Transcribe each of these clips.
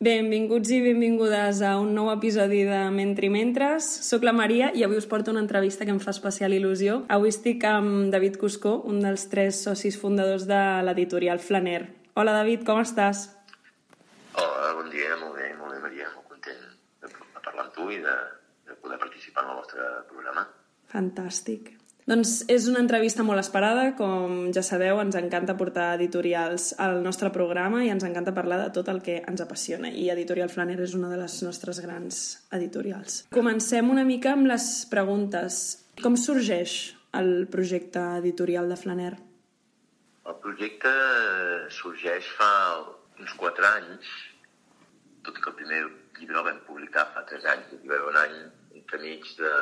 Benvinguts i benvingudes a un nou episodi de Mentri Mentres. Soc la Maria i avui us porto una entrevista que em fa especial il·lusió. Avui estic amb David Cuscó, un dels tres socis fundadors de l'editorial Flaner. Hola David, com estàs? Hola, bon dia, molt bé, molt bé Maria, molt content de parlar amb tu i de, de poder participar en el vostre programa. Fantàstic. Doncs és una entrevista molt esperada, com ja sabeu, ens encanta portar editorials al nostre programa i ens encanta parlar de tot el que ens apassiona i Editorial Flaner és una de les nostres grans editorials. Comencem una mica amb les preguntes. Com sorgeix el projecte editorial de Flaner? El projecte sorgeix fa uns quatre anys, tot i que el primer llibre el vam publicar fa tres anys, hi va haver un any entremig de,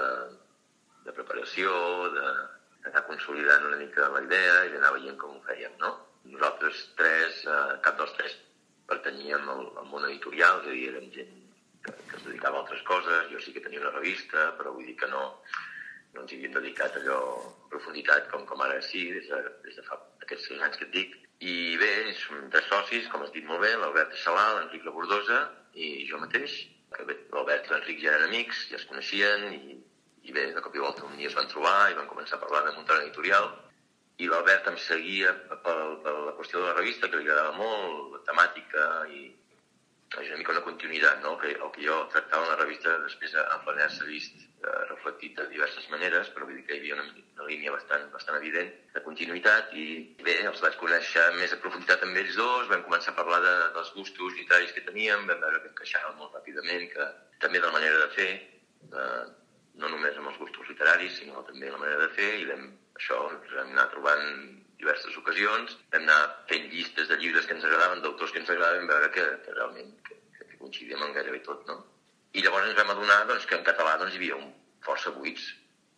de preparació, d'anar consolidant una mica la idea i d'anar veient com ho fèiem, no? Nosaltres tres, eh, cap dels tres pertanyíem al, al món editorial, és a dir, érem gent que, que es dedicava a altres coses, jo sí que tenia una revista, però vull dir que no, no ens hi havíem dedicat allò a profunditat com, com ara sí, des de, des de fa aquests sis anys que et dic. I bé, som tres socis, com has dit molt bé, l'Albert Salà, l'Enric Labordosa i jo mateix, l'Albert i l'Enric ja eren amics, ja es coneixien i i bé, de cop i volta un dia es van trobar i van començar a parlar de muntar una editorial i l'Albert em seguia per, per la qüestió de la revista, que li agradava molt, la temàtica i és una mica una continuïtat, no? que el que jo tractava en la revista després en Flaner s'ha vist eh, reflectit de diverses maneres, però vull dir que hi havia una, una línia bastant, bastant evident de continuïtat i bé, els vaig conèixer més a profunditat amb ells dos, vam començar a parlar de, dels gustos literaris que teníem, vam veure que encaixàvem molt ràpidament, que també de la manera de fer, de, no només amb els gustos literaris, sinó també la manera de fer, i vam, això ens vam anar trobant diverses ocasions, vam anar fent llistes de llibres que ens agradaven, d'autors que ens agradaven, veure que, que realment que, que coincidíem en gairebé tot, no? I llavors ens vam adonar doncs, que en català doncs, hi havia un força buits,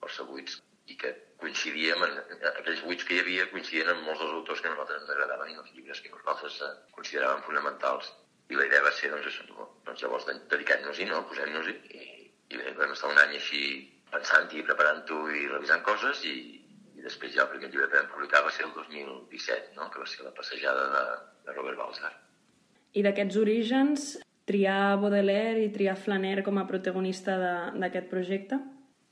força buits, i que coincidíem, en, aquells buits que hi havia coincidien amb molts dels autors que a nosaltres ens agradaven i els llibres que nosaltres eh, consideràvem fonamentals. I la idea va ser, doncs, això, doncs llavors dediquem-nos-hi, no? posem-nos-hi, i, i bé, vam estar un any així pensant-hi, preparant-ho i revisant coses i, i després ja el primer llibre que vam publicar va ser el 2017, no? que va ser la passejada de, de Robert Balzar. I d'aquests orígens, triar Baudelaire i triar Flaner com a protagonista d'aquest projecte?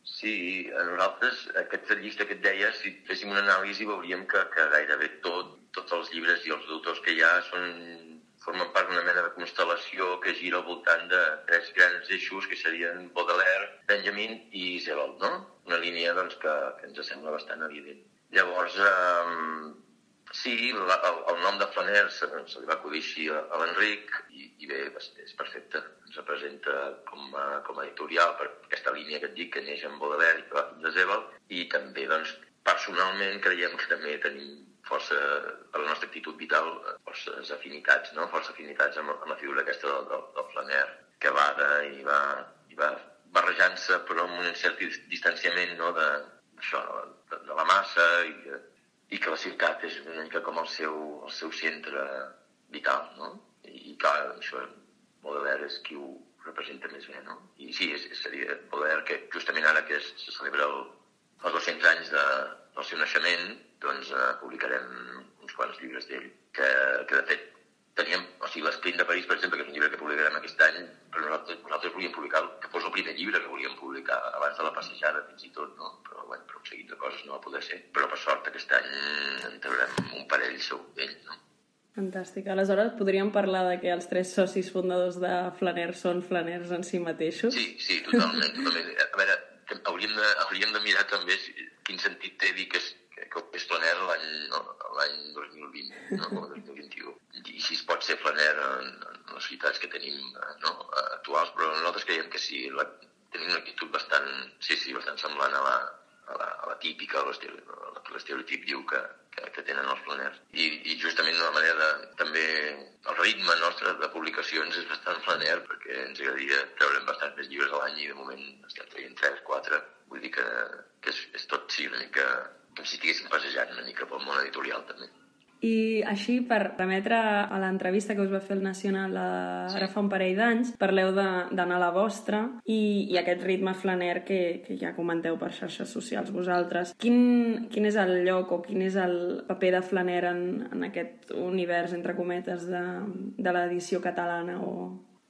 Sí, a nosaltres, aquesta llista que et deia, si féssim una anàlisi veuríem que, que gairebé tot, tots els llibres i els autors que hi ha són formen part d'una mena de constel·lació que gira al voltant de tres grans eixos que serien Baudelaire, Benjamin i Isabel, no? Una línia doncs, que, que ens sembla bastant evident. Llavors, eh, sí, la, el, el nom de Flaner se, se li va acudir així a, a l'Enric i, i bé, és perfecte. Ens representa com a, com a editorial per aquesta línia que et dic que neix amb Baudelaire i que va fins a Zebel i també, doncs, personalment creiem que també tenim força, per la nostra actitud vital, forces afinitats, no? força afinitats amb, amb la figura aquesta del, del, del flaner, que va de, i va, i va barrejant-se però amb un cert distanciament no? de, això, de, de la massa i, i que la ciutat és una mica com el seu, el seu centre vital, no? I, i clar, això, Baudelaire és qui ho representa més bé, no? I sí, és, seria Baudelaire que justament ara que es, se celebra el, els 200 anys de, del seu naixement, doncs eh, publicarem uns quants llibres d'ell, que, que de fet teníem, o sigui, l'Esprint de París, per exemple, que és un llibre que publicarem aquest any, però nosaltres, nosaltres volíem publicar, que fos el primer llibre que volíem publicar abans de la passejada, fins i tot, no? Però, bueno, per un seguit de coses no va poder ser. Però, per sort, aquest any en traurem un parell segur d'ell, no? Fantàstic. Aleshores, podríem parlar de que els tres socis fundadors de Flaner són flaners en si mateixos? Sí, sí, totalment. totalment. A veure, hauríem de, hauríem de mirar també quin sentit té dir que que és Flaner l'any no, 2020, no, com 2021. I si es pot ser Flaner en, en les ciutats que tenim no, actuals, però nosaltres creiem que sí, la, tenim una actitud bastant, sí, sí, bastant semblant a la, a la, a la típica, l'estereotip diu que, que, que tenen els flaners. I, I justament la manera també el ritme nostre de publicacions és bastant flaner perquè ens agradaria treure'm bastant més llibres a l'any i de moment estem traient 3, 4. Vull dir que, que és, és tot sí una mica com si estiguéssim passejant una mica pel món editorial també. I així, per remetre a l'entrevista que us va fer el Nacional sí. ara fa un parell d'anys, parleu d'anar a la vostra i, i aquest ritme flaner que, que ja comenteu per xarxes socials vosaltres. Quin, quin és el lloc o quin és el paper de flaner en, en aquest univers, entre cometes, de, de l'edició catalana o,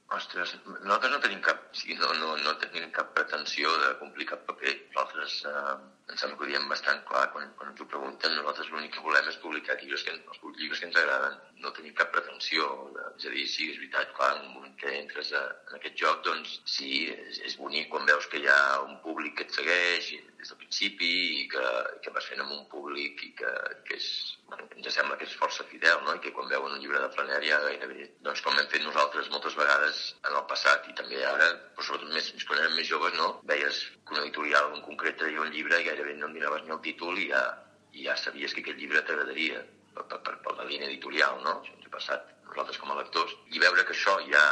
Ostres, nosaltres no tenim cap, sí, no, no, no tenim cap pretensió de complir cap paper. Nosaltres eh, em sembla que ho diem bastant clar quan, quan ens ho pregunten. Nosaltres l'únic que volem és publicar llibres que, els llibres que ens agraden. No tenim cap pretensió. És a dir, sí, és veritat, clar, en un moment que entres a, en aquest joc, doncs sí, és, és bonic quan veus que hi ha un públic que et segueix des del principi i que, que vas fent amb un públic i que, que és, bueno, ens sembla que és força fidel, no? I que quan veuen un llibre de Flanèria gairebé, doncs com hem fet nosaltres moltes vegades en el passat i també ara, però sobretot més, quan érem més joves, no? Veies que un editorial en concret treia un llibre i gairebé no miraves ni el títol i ja, i ja sabies que aquest llibre t'agradaria per, per, per, la línia editorial, no? Això ens ha passat nosaltres com a lectors. I veure que això ja,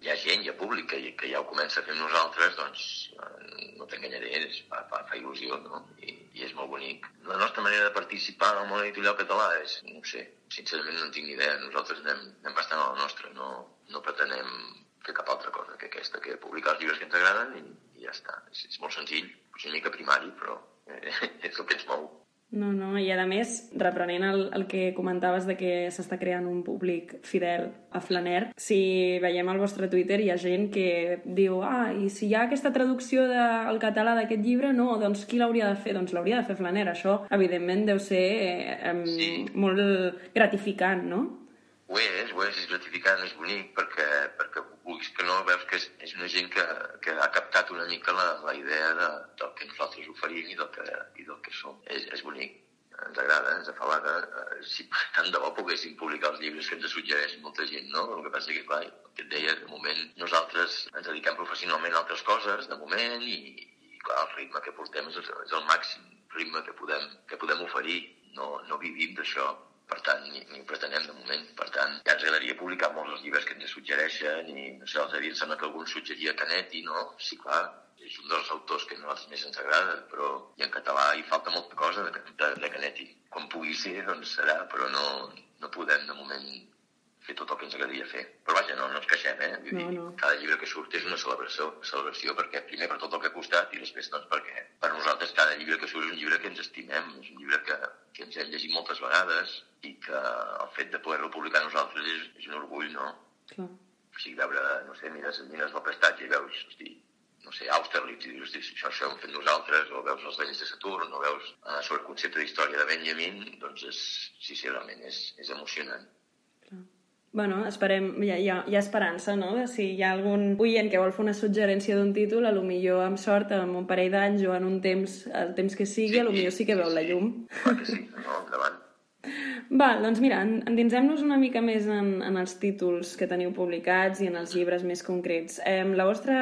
hi ha gent, hi ha públic que, que ja ho comença a fer nosaltres, doncs eh, no t'enganyaré, fa, fa, fa il·lusió, no? I, I és molt bonic. La nostra manera de participar en el món editorial català és, no sé, sincerament no en tinc ni idea. Nosaltres anem, anem bastant a la nostra, no, no pretenem fer cap altra cosa que aquesta, que publicar els llibres que ens agraden i, i ja està. És, és molt senzill, potser una mica primari, però eh, és el que ens mou. No, no, i a més, reprenent el, el que comentaves de que s'està creant un públic fidel a Flaner, si veiem al vostre Twitter hi ha gent que diu ah, i si hi ha aquesta traducció de, català d'aquest llibre, no, doncs qui l'hauria de fer? Doncs l'hauria de fer Flaner. Això, evidentment, deu ser eh, eh, sí. molt gratificant, no? Ho és, ho és, és gratificant, és bonic, perquè, perquè vulguis que no, veus que és, és una gent que, que ha captat una mica la, la idea de, del que nosaltres oferim i del que, i del que som. És, és bonic, ens agrada, ens afalaga. Eh, si tant de bo poguéssim publicar els llibres que ens suggereix molta gent, no? El que passa que, clar, el que et deia, de moment nosaltres ens dediquem professionalment a altres coses, de moment, i, i clar, el ritme que portem és el, és el màxim ritme que podem, que podem oferir. No, no vivim d'això per tant, ni, ni ho pretenem de moment. Per tant, ja ens agradaria publicar molts dels llibres que ens suggereixen i, no sé, els havia, sembla que algun suggeria Canetti, no? Sí, clar, és un dels autors que a nosaltres més ens agrada, però i en català hi falta molta cosa de, de, de Canetti. Quan pugui ser, doncs serà, però no, no podem de moment fer tot el que ens agradaria fer. Però vaja, no, no ens queixem, eh? Vull no, no. Cada llibre que surt és una celebració, celebració perquè primer per tot el que ha costat i després doncs perquè per nosaltres cada llibre que surt és un llibre que ens estimem, és un llibre que, que ens hem llegit moltes vegades i que el fet de poder-lo publicar nosaltres és, és un orgull, no? Clar. O sigui, veure, no sé, mires, mires el prestatge i veus, hosti, no sé, Austerlitz, i dius, això, això ho hem fet nosaltres, o veus els vells de Saturn, o veus uh, sobre el concepte d'història de Benjamin, doncs és, sí, sí, realment és, és emocionant. Bueno, esperem, hi ha, hi, ha, hi ha esperança, no? Si hi ha algun oient que vol fer una suggerència d'un títol, a lo millor amb sort, en un parell d'anys o en un temps, el temps que sigui, sí, a lo millor sí que veu la llum. Clar que sí, no, endavant. Va, doncs mira, endinsem-nos una mica més en, en els títols que teniu publicats i en els llibres més concrets. Eh, la vostra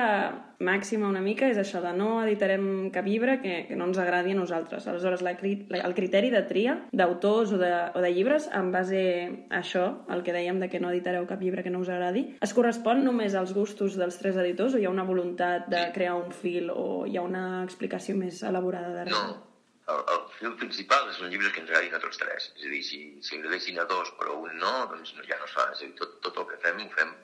màxima una mica és això de no editarem cap llibre que, que no ens agradi a nosaltres. Aleshores, la, la, el criteri de tria d'autors o, de, o de llibres en base a això, el que dèiem de que no editareu cap llibre que no us agradi, es correspon només als gustos dels tres editors o hi ha una voluntat de crear un fil o hi ha una explicació més elaborada darrere? No, el, el fil principal és un llibre que ens agradin a tots tres. És a dir, si, si agradessin a dos però un no, doncs ja no es fa. És a dir, tot, tot el que fem ho fem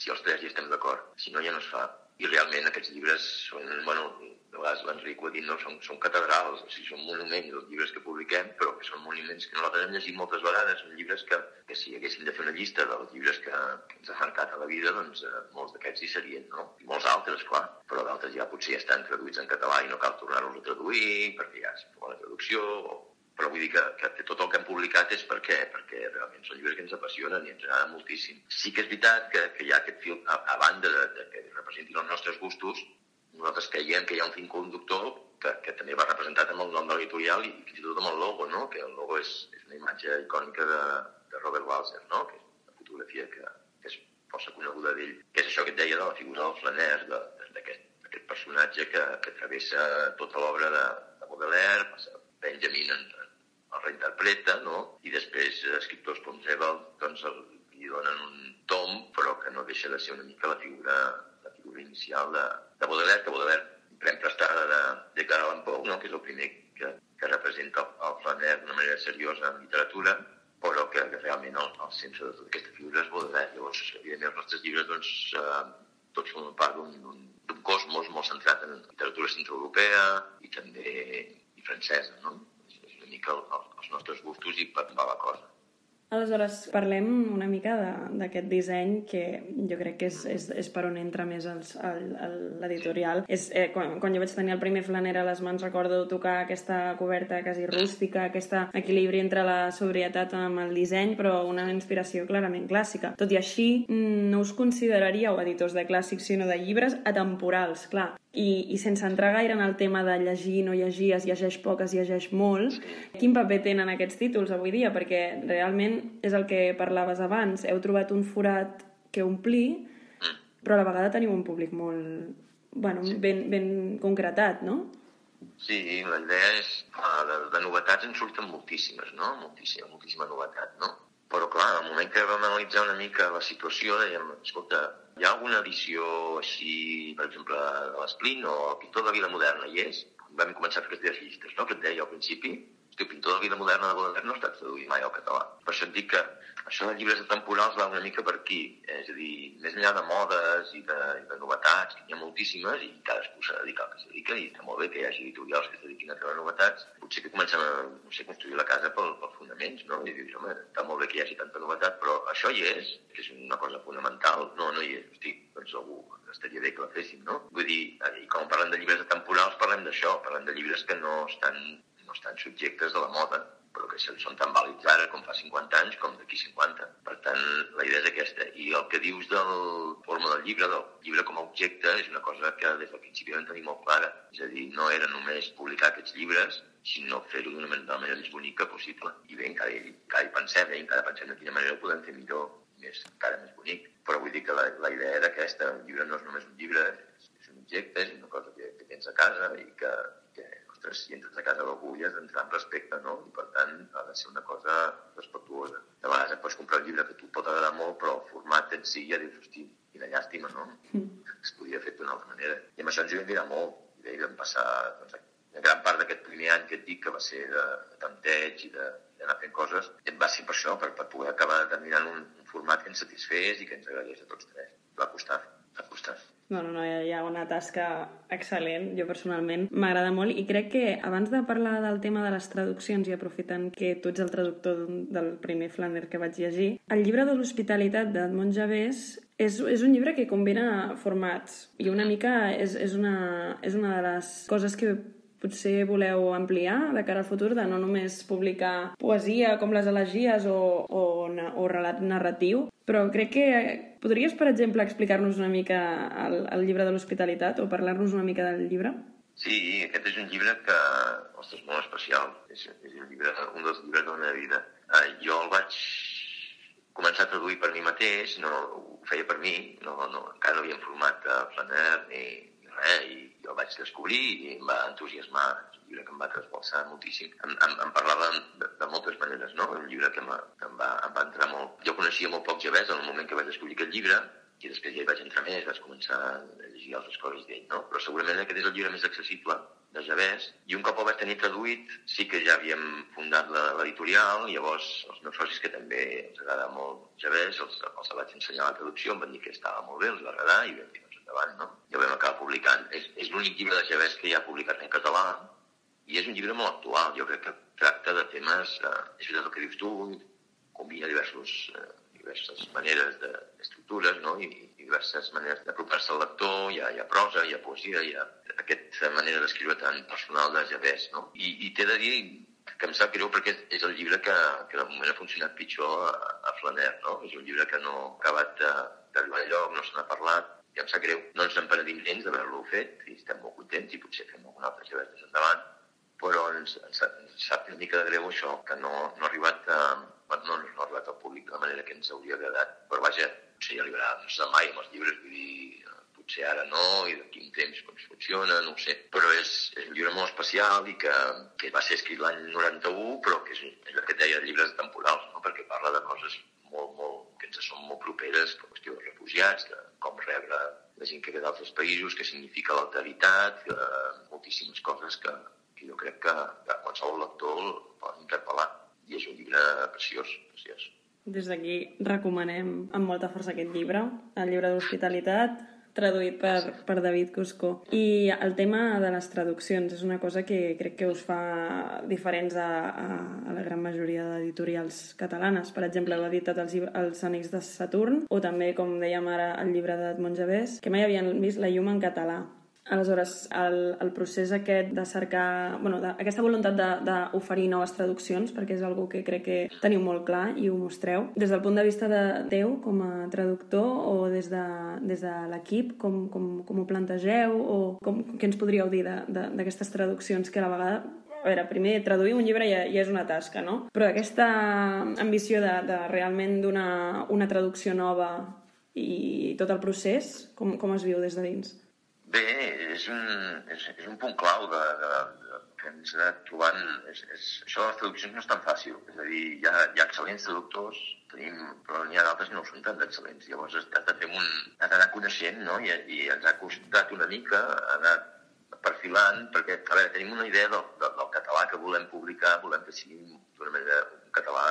si els tres hi estem d'acord. Si no, ja no es fa. I realment aquests llibres són, bueno, de vegades l'Enric ho ha dit, no? són, són catedrals, o sigui, són monuments els llibres que publiquem, però que són monuments que nosaltres hem llegit moltes vegades, són llibres que, que si haguéssim de fer una llista dels llibres que, que ens han marcat a la vida, doncs eh, molts d'aquests hi serien, no? I molts altres, clar, però d'altres ja potser ja estan traduïts en català i no cal tornar-los a traduir, perquè ja és la traducció, o però vull dir que, que tot el que hem publicat és perquè, perquè realment són llibres que ens apassionen i ens agraden moltíssim. Sí que és veritat que, que hi ha aquest fil, a, a banda de, de que representin els nostres gustos, nosaltres creiem que hi ha un fin conductor que, que també va representat amb el nom de l'editorial i fins i tot amb el logo, no? que el logo és, és una imatge icònica de, de Robert Walser, no? que és una fotografia que, que és força coneguda d'ell, que és això que et deia de la figura del flaner, d'aquest de, personatge que, que travessa tota l'obra de, de Baudelaire, passa Benjamin en, el reinterpreta, no? I després eh, escriptors com Sebald doncs, li donen un tom, però que no deixa de ser una mica la figura, la figura inicial de, de Baudelaire, que Baudelaire pren prestada de, de Allan Poe, no? que és el primer que, que representa el, el Flaner d'una manera seriosa en literatura, però que, que realment el, el centre de tota aquesta figura és Baudelaire. Llavors, evidentment, els nostres llibres doncs, eh, tots formen part d'un cosmos molt centrat en literatura centroeuropea i també i francesa, no? Mica el, el, els nostres gustos i per va la cosa. Aleshores, parlem una mica d'aquest disseny que jo crec que és, és, és per on entra més l'editorial. Eh, quan, quan jo vaig tenir el primer flaner a les mans recordo tocar aquesta coberta quasi rústica, aquest equilibri entre la sobrietat amb el disseny, però una inspiració clarament clàssica. Tot i així, no us consideraríeu editors de clàssics, sinó de llibres atemporals, clar i, i sense entrar gaire en el tema de llegir, no llegir, es llegeix poc, es llegeix molt, quin paper tenen aquests títols avui dia? Perquè realment és el que parlaves abans, heu trobat un forat que omplir, però a la vegada teniu un públic molt, bueno, ben, ben concretat, no? Sí, la idea és... De, de novetats en surten moltíssimes, no? Moltíssima, moltíssima novetat, no? Però, clar, al moment que vam analitzar una mica la situació, dèiem, escolta, hi ha alguna edició així, per exemple, de l'Esplin o el pintor de la vida moderna, hi és? Vam començar a fer aquestes llistes, no?, que et deia al principi, el pintor de vida moderna de Baudelaire no ha estat traduït mai al català. Per això et dic que això de llibres temporals va una mica per aquí. És a dir, més enllà de modes i de, i de novetats, que hi ha moltíssimes i cadascú s'ha de dedicar al que s'ha dedica i està molt bé que hi hagi editorials que es dediquin a treure novetats. Potser que comencem a no sé, construir la casa pel, pels fonaments, no? I dius, home, està molt bé que hi hagi tanta novetat, però això hi és, que és una cosa fonamental. No, no hi és. Hosti, doncs algú estaria bé que la féssim, no? Vull dir, i quan parlem de llibres temporals parlem d'això, parlem de llibres que no estan no estan subjectes de la moda, però que són tan vàlids ara com fa 50 anys com d'aquí 50. Per tant, la idea és aquesta. I el que dius del forma del llibre, del llibre com a objecte, és una cosa que des del principi vam tenir molt clara. És a dir, no era només publicar aquests llibres, sinó fer-ho d'una manera, més bonica possible. I bé, encara hi, encara hi pensem, eh? encara pensem de quina manera ho podem fer millor, més, encara més bonic. Però vull dir que la, la idea era aquesta, un llibre no és només un llibre, és, un objecte, és una cosa que, que tens a casa i que ostres, si entres a casa d'algú i has d'entrar amb respecte, no? I per tant ha de ser una cosa respectuosa. De vegades et pots comprar un llibre que tu pot agradar molt, però el format en si ja dius, hosti, quina llàstima, no? Mm. Es podia fer d'una altra manera. I amb això ens hi vam mirar molt. I bé, vam passar doncs, una gran part d'aquest primer any que et dic que va ser de, de tanteig i d'anar fent coses, va ser per això, per, per poder acabar determinant un, un format que ens satisfés i que ens agradés a tots tres. Va costar, va costar. No, no, no, hi ha una tasca excel·lent, jo personalment m'agrada molt. I crec que abans de parlar del tema de les traduccions i aprofitant que tu ets el traductor del primer Flander que vaig llegir, el llibre de l'hospitalitat d'Edmond Javés és, és un llibre que combina formats i una mica és, és, una, és una de les coses que potser voleu ampliar de cara al futur, de no només publicar poesia com les elegies o, o, o relat narratiu, però crec que podries, per exemple, explicar-nos una mica el, el llibre de l'hospitalitat o parlar-nos una mica del llibre? Sí, aquest és un llibre que, ostres, molt especial. És, és un, llibre, un dels llibres de la meva vida. Uh, jo el vaig començar a traduir per mi mateix, no ho feia per mi, no, no, encara no havia format a Flaner ni, ni res, i jo el vaig descobrir i em va entusiasmar, és un llibre que em va trasbalsar moltíssim. Em, em, em parlava de, de moltes maneres, no? Un llibre que, que em, va, em va entrar molt... Jo coneixia molt poc Javés en el moment que vaig descobrir aquest llibre, i després ja hi vaig entrar més, vaig començar a llegir altres coses d'ell, no? Però segurament aquest és el llibre més accessible de Javés, i un cop el vaig tenir traduït, sí que ja havíem fundat l'editorial, llavors els meus socis que també els agrada molt Javés, els, els vaig ensenyar la traducció, em van dir que estava molt bé, els va agradar, i vam dir, endavant, no? Ja ho vam acabar publicant. És, és l'únic llibre de Javés que ja ha publicat en català i és un llibre molt actual. Jo crec que tracta de temes, eh, és veritat el que dius tu, combina diversos, eh, diverses maneres d'estructures no? I, i diverses maneres d'apropar-se al lector, hi ha, hi ha prosa, hi ha poesia, hi ha aquesta manera d'escriure tan personal de Javés. No? I, i t'he de dir que em sap greu perquè és el llibre que, que de moment ha funcionat pitjor a, a Flaner. No? És un llibre que no ha acabat d'arribar enlloc, no se n'ha parlat, i em sap greu. No ens en penedim gens d'haver-lo fet i estem molt contents i potser fem algun altre llevat més endavant, però ens, ens, ens sap una mica de greu això, que no, no ha arribat a, no, ha arribat al públic de la manera que ens hauria agradat. Però vaja, potser ja arribarà, no sé mai amb els llibres, vull dir, potser ara no, i d'aquí un temps com funciona, no ho sé. Però és, és un llibre molt especial i que, que va ser escrit l'any 91, però que és, és el que deia de llibres temporals, no? perquè parla de coses molt, molt, que ens són molt properes, per qüestió de refugiats, de com rebre la gent que ve d'altres països, què significa l'alteritat, eh, moltíssimes coses que, que jo crec que, que qualsevol lector pot interpel·lar. I és un llibre preciós, preciós. Des d'aquí recomanem amb molta força aquest llibre, el llibre d'hospitalitat, traduït per, per David Cuscó. I el tema de les traduccions és una cosa que crec que us fa diferents a, a, a la gran majoria d'editorials catalanes. Per exemple, heu editat els, els Amics de Saturn, o també, com dèiem ara, el llibre d'Edmond Javés, que mai havien vist la llum en català. Aleshores, el, el procés aquest de cercar... Bueno, de, aquesta voluntat d'oferir noves traduccions, perquè és algo que crec que teniu molt clar i ho mostreu, des del punt de vista de teu com a traductor o des de, des de l'equip, com, com, com ho plantegeu o com, què ens podríeu dir d'aquestes traduccions que a la vegada a veure, primer, traduir un llibre ja, ja és una tasca, no? Però aquesta ambició de, de realment donar una traducció nova i tot el procés, com, com es viu des de dins? Bé, és un, és, és un punt clau de, de, de, que ens ha anat trobant. És, és, això de les traduccions no és tan fàcil. És a dir, hi ha, hi ha excel·lents traductors, tenim, però n'hi ha d'altres que no són tan excel·lents. Llavors has de fer un... has d'anar coneixent, no? I, I ens ha costat una mica anar perfilant, perquè, a veure, tenim una idea del, del, del català que volem publicar, volem que sigui d'una manera català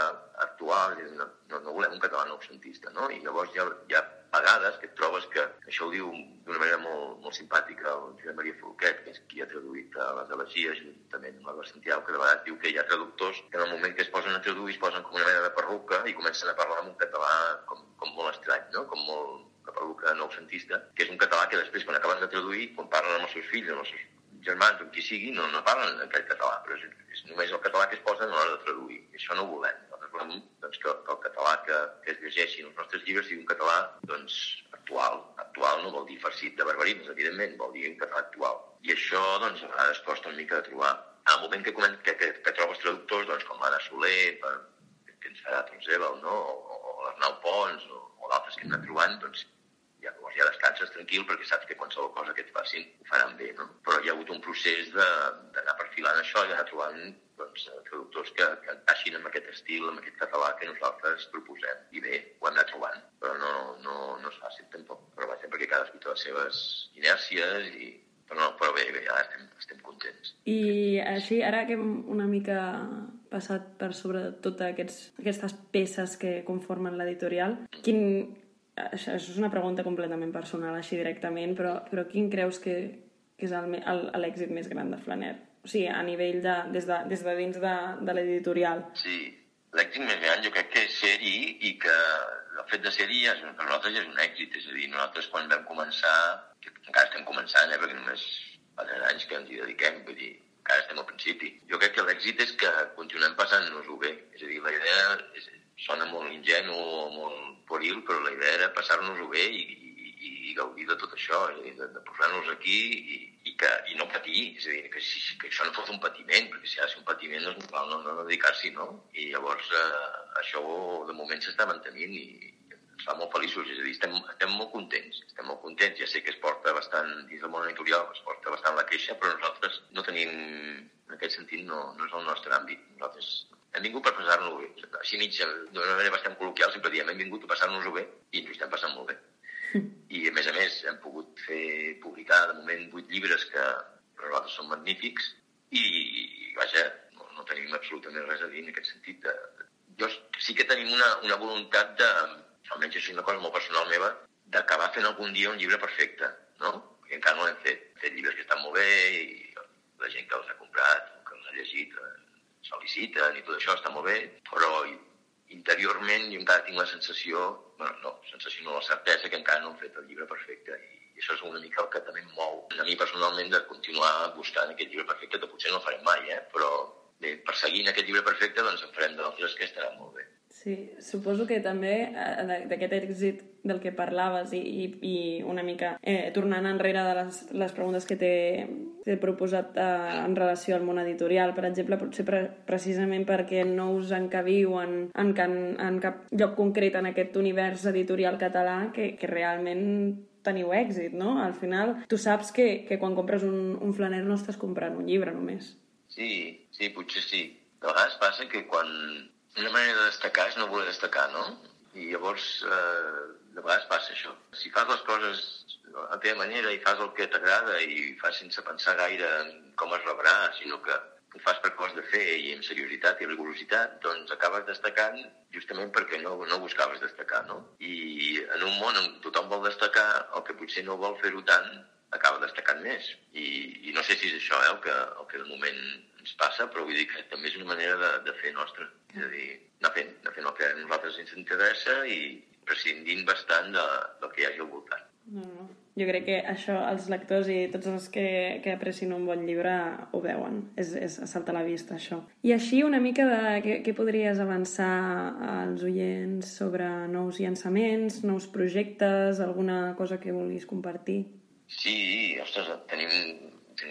actual, no, no, no volem un català noucentista, no? I llavors hi ha, hi ha vegades que et trobes que això ho diu d'una manera molt, molt simpàtica el Josep Maria Folquet, que és qui ha traduït a les elegies, juntament amb l'Albert Santiago, que de vegades diu que hi ha traductors que en el moment que es posen a traduir es posen com una mena de perruca i comencen a parlar en un català com, com molt estrany, no? com molt la perruca noucentista, que és un català que després, quan acaben de traduir, quan parlen amb els seus fills, amb els seus germans o qui sigui, no, no parlen aquell català, però és, és només el català que es posa a l'hora de traduir. I això no ho volem volem doncs, que, que el català que, que es llegeixi en els nostres llibres sigui un català doncs, actual. Actual no vol dir farcit de barbarismes, evidentment, vol dir un català actual. I això doncs, a vegades costa una mica de trobar. En el moment que, que, que, que trobes traductors, doncs, com l'Anna Soler, per, que ens farà Tonsebel, no? o, o l'Arnau Pons, o, o d'altres que hem anat trobant, doncs, ja, llavors ja descanses tranquil perquè saps que qualsevol cosa que et facin ho faran bé, no? Però hi ha hagut un procés d'anar perfilant això i anar trobant doncs, traductors que, que encaixin amb aquest estil, amb aquest català que nosaltres proposem. I bé, ho hem anat trobant, però no, no, no és fàcil tampoc. Però vaja, perquè cadascú té les seves inèrcies i, però, no, però bé, bé, ara estem, estem contents. I així, ara que hem una mica passat per sobre totes aquests, aquestes peces que conformen l'editorial, quin, això, és una pregunta completament personal, així directament, però, però quin creus que, que és l'èxit més gran de Flaner? O sigui, a nivell de, des, de, des de dins de, de l'editorial. Sí, l'èxit més gran jo crec que és ser-hi i que el fet de ser-hi per nosaltres és un èxit. És a dir, nosaltres quan vam començar, que encara estem començant, eh, perquè només fa tres anys que ens hi dediquem, vull dir, encara estem al principi. Jo crec que l'èxit és que continuem passant-nos-ho bé. És a dir, la idea és, sona molt ingenu o molt pueril, però la idea era passar-nos-ho bé i, i, i gaudir de tot això, a dir, de, de posar-nos aquí i, i, que, i no patir, és a dir, que, si, que això no fos un patiment, perquè si ha de ser un patiment doncs no, no, no dedicar-s'hi, no? I llavors eh, això de moment s'està mantenint i, ens fa molt feliços, és a dir, estem, estem molt contents, estem molt contents, ja sé que es porta bastant, dins del món editorial, es porta bastant la queixa, però nosaltres no tenim, en aquest sentit, no, no és el nostre àmbit, nosaltres hem vingut per passar-nos-ho bé. Així mig, d'una manera bastant col·loquial, sempre diem hem vingut a passar-nos-ho bé i ens ho estem passant molt bé. I a més a més hem pogut fer publicar de moment vuit llibres que per nosaltres són magnífics i, i vaja, no, no tenim absolutament res a dir en aquest sentit. De, de, jo sí que tenim una, una voluntat de, almenys això és una cosa molt personal meva, d'acabar fent algun dia un llibre perfecte, no? I encara no l'hem fet. Hem fet llibres que estan molt bé i la gent que els ha comprat, que els ha llegit, eh, feliciten i tot això està molt bé, però interiorment jo encara tinc la sensació, bueno, no, sensació no, la certesa que encara no hem fet el llibre perfecte i això és una mica el que també em mou a mi personalment de continuar buscant aquest llibre perfecte, que potser no el farem mai, eh? però bé, perseguint aquest llibre perfecte doncs en farem d'altres que estaran molt bé. Sí, suposo que també eh, d'aquest èxit del que parlaves i, i, i una mica eh, tornant enrere de les, les preguntes que t'he proposat eh, en relació al món editorial, per exemple, potser pre precisament perquè no us encaviu en, en, en, en cap lloc concret en aquest univers editorial català que, que realment teniu èxit, no? Al final, tu saps que, que quan compres un, un flaner no estàs comprant un llibre només. Sí, sí, potser sí. De vegades passa que quan una manera de destacar és no voler destacar, no? I llavors, eh, de vegades passa això. Si fas les coses a la teva manera i fas el que t'agrada i fas sense pensar gaire en com es rebrà, sinó que ho fas per cos de fer i amb seriositat i rigorositat, doncs acabes destacant justament perquè no, no buscaves destacar, no? I en un món on tothom vol destacar, el que potser no vol fer-ho tant, acaba destacant més. I, I no sé si és això eh, el, que, el que de moment ens passa, però vull dir que també és una manera de, de fer nostra. És a dir, anar fent, anar fent el que a nosaltres ens interessa i prescindint bastant de, del que hi hagi al voltant. No, no. Jo crec que això els lectors i tots els que, que aprecien un bon llibre ho veuen. És, és salta a la vista, això. I així una mica de què, què podries avançar als oients sobre nous llançaments, nous projectes, alguna cosa que vulguis compartir? Sí, ostres, tenim,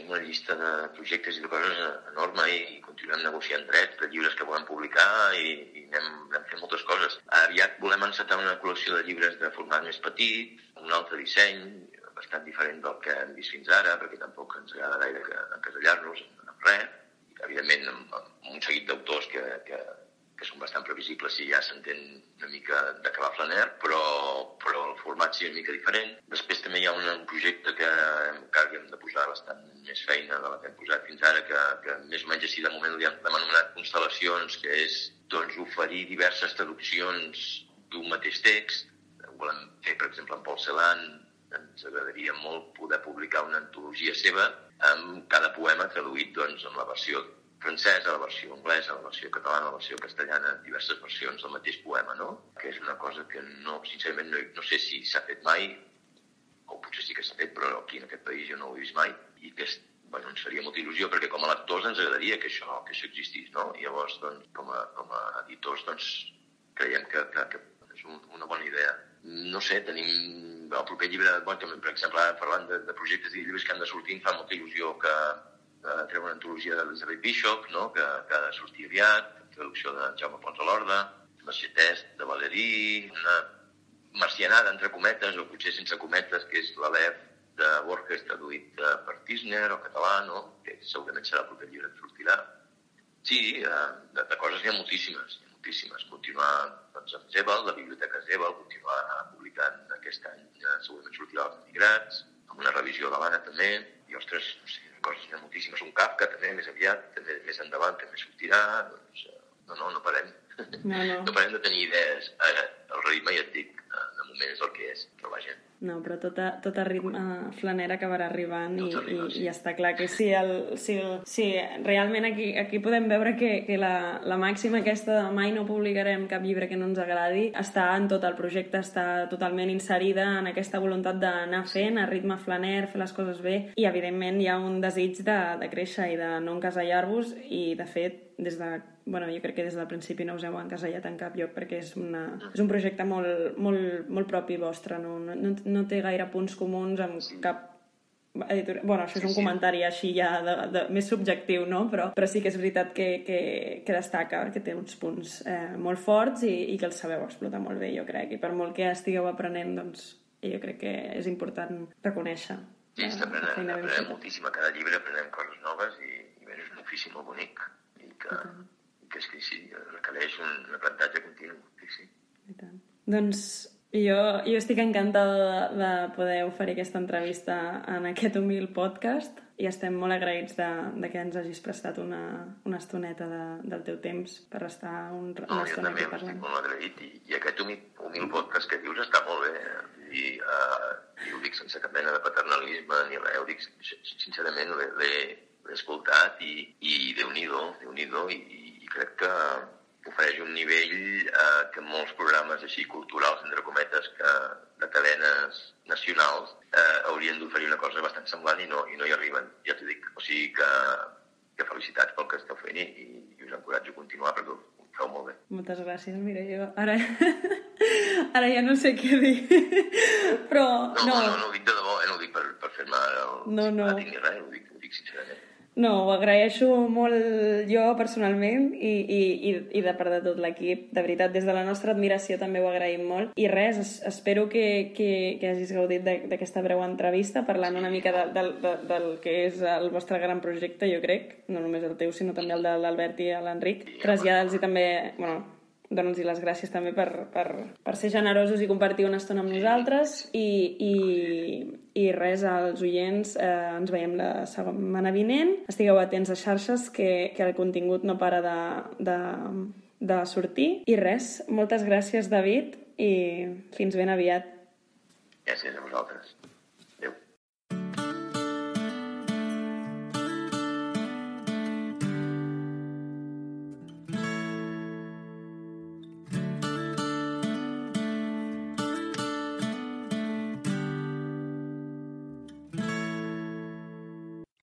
tenim una llista de projectes i de coses enorme i, i continuem negociant drets de llibres que volem publicar i, i anem, anem fent moltes coses. Aviat volem encetar una col·lecció de llibres de format més petit, un altre disseny, bastant diferent del que hem vist fins ara, perquè tampoc ens agrada gaire encasellar-nos en res. Evidentment, amb, amb un seguit d'autors que, que, que són bastant previsibles si ja s'entén una mica d'acabar Flaner, però, però el format sí una mica diferent. Després també hi ha un, projecte que encara hem de posar bastant més feina de la que hem posat fins ara, que, que més o menys així de moment l'hem anomenat constel·lacions, que és doncs, oferir diverses traduccions d'un mateix text. Volem fer, per exemple, en Paul Celan, ens agradaria molt poder publicar una antologia seva amb cada poema traduït doncs, en la versió francesa, la versió anglesa, la versió catalana, la versió castellana, diverses versions del mateix poema, no? Que és una cosa que no, sincerament, no, no sé si s'ha fet mai, o potser sí que s'ha fet, però aquí en aquest país jo no ho he vist mai, i que és, bueno, ens faria molta il·lusió, perquè com a lectors ens agradaria que això, que això existís, no? I llavors, doncs, com a, com a editors, doncs, creiem que, que, que és un, una bona idea. No sé, tenim el proper llibre, bueno, per exemple, parlant de, de projectes i llibres que han de sortir, em fa molta il·lusió que eh, treure una antologia d'Elizabeth Bishop, no? que, que ha de sortir aviat, traducció de Jaume Pons de l'Orda, Macetest de Valerí, una marcianada, entre cometes, o potser sense cometes, que és l'Alef de Borges traduït eh, per Tisner, o català, no? que segurament serà el proper llibre que sortirà. Sí, eh, de, de coses n'hi ha moltíssimes, moltíssimes. Continuar doncs, amb Zebel, la biblioteca Zebel, continuar publicant aquest any, ja segurament sortirà els migrats, amb una revisió de l'Anna també, i ostres, no sé, coses n'hi ha moltíssimes. Un Kafka també, més aviat, també més endavant també sortirà, doncs eh, no, no, no parem. No, no. no parem de tenir idees. Ara, el ritme ja et dic, eh, de moment és el que és, però vaja, no, però tot a, tot a ritme flanera acabarà arribant i, arriba, i, sí. i està clar que sí, el, sí, el, sí realment aquí, aquí podem veure que, que la, la màxima aquesta de mai no publicarem cap llibre que no ens agradi està en tot el projecte, està totalment inserida en aquesta voluntat d'anar fent a ritme flaner, fer les coses bé i evidentment hi ha un desig de, de créixer i de no encasellar-vos i de fet des de, bueno, jo crec que des del principi no us heu encasellat en cap lloc perquè és, una, és un projecte molt, molt, molt propi vostre, no, no, no, no té gaire punts comuns amb cap editorial. Bueno, això és un comentari així ja de, de, més subjectiu, no? Però, però sí que és veritat que, que, que destaca, que té uns punts eh, molt forts i, i que els sabeu explotar molt bé, jo crec. I per molt que estigueu aprenent, doncs, jo crec que és important reconèixer. Sí, està aprenent, aprenem moltíssim a cada llibre, aprenem coses noves i, i bé, és un ofici molt bonic i que, uh -huh. que és que sí, requereix un aprenentatge continu. Sí, sí. I tant. Doncs jo, jo estic encantada de, de poder oferir aquesta entrevista en aquest humil podcast i estem molt agraïts de, de que ens hagis prestat una, una estoneta de, del teu temps per estar un, una no, estona aquí parlant. estic molt agraït i, i aquest humil, humil podcast que dius està molt bé i, uh, i ho dic sense cap mena de paternalisme ni res, ho dic sincerament l'he escoltat i, i déu-n'hi-do, déu nhi déu i, i crec que ofereix un nivell eh, que molts programes així culturals, entre cometes, que, de cadenes nacionals eh, haurien d'oferir una cosa bastant semblant i no, i no hi arriben, ja t'ho dic. O sigui que, que felicitats pel que esteu fent i, i us encoratjo a continuar perquè ho feu molt bé. Moltes gràcies, mira, jo ara, ara ja no sé què dir, però... No, no, no, no ho dic de debò, eh? no ho dic per, per fer-me el No, no. ni res, ho dic, ho dic sincerament. No, ho agraeixo molt jo personalment i, i, i, i de part de tot l'equip. De veritat, des de la nostra admiració també ho agraïm molt. I res, es, espero que, que, que hagis gaudit d'aquesta breu entrevista parlant una mica de, de, de, del que és el vostre gran projecte, jo crec. No només el teu, sinó també el de l'Albert i l'Enric. Trasllada'ls i també... Bueno, donar-los les gràcies també per, per, per ser generosos i compartir una estona amb nosaltres. I, i, i res, als oients eh, ens veiem la setmana vinent. Estigueu atents a xarxes que, que el contingut no para de, de, de sortir. I res, moltes gràcies David i fins ben aviat. Gràcies a vosaltres.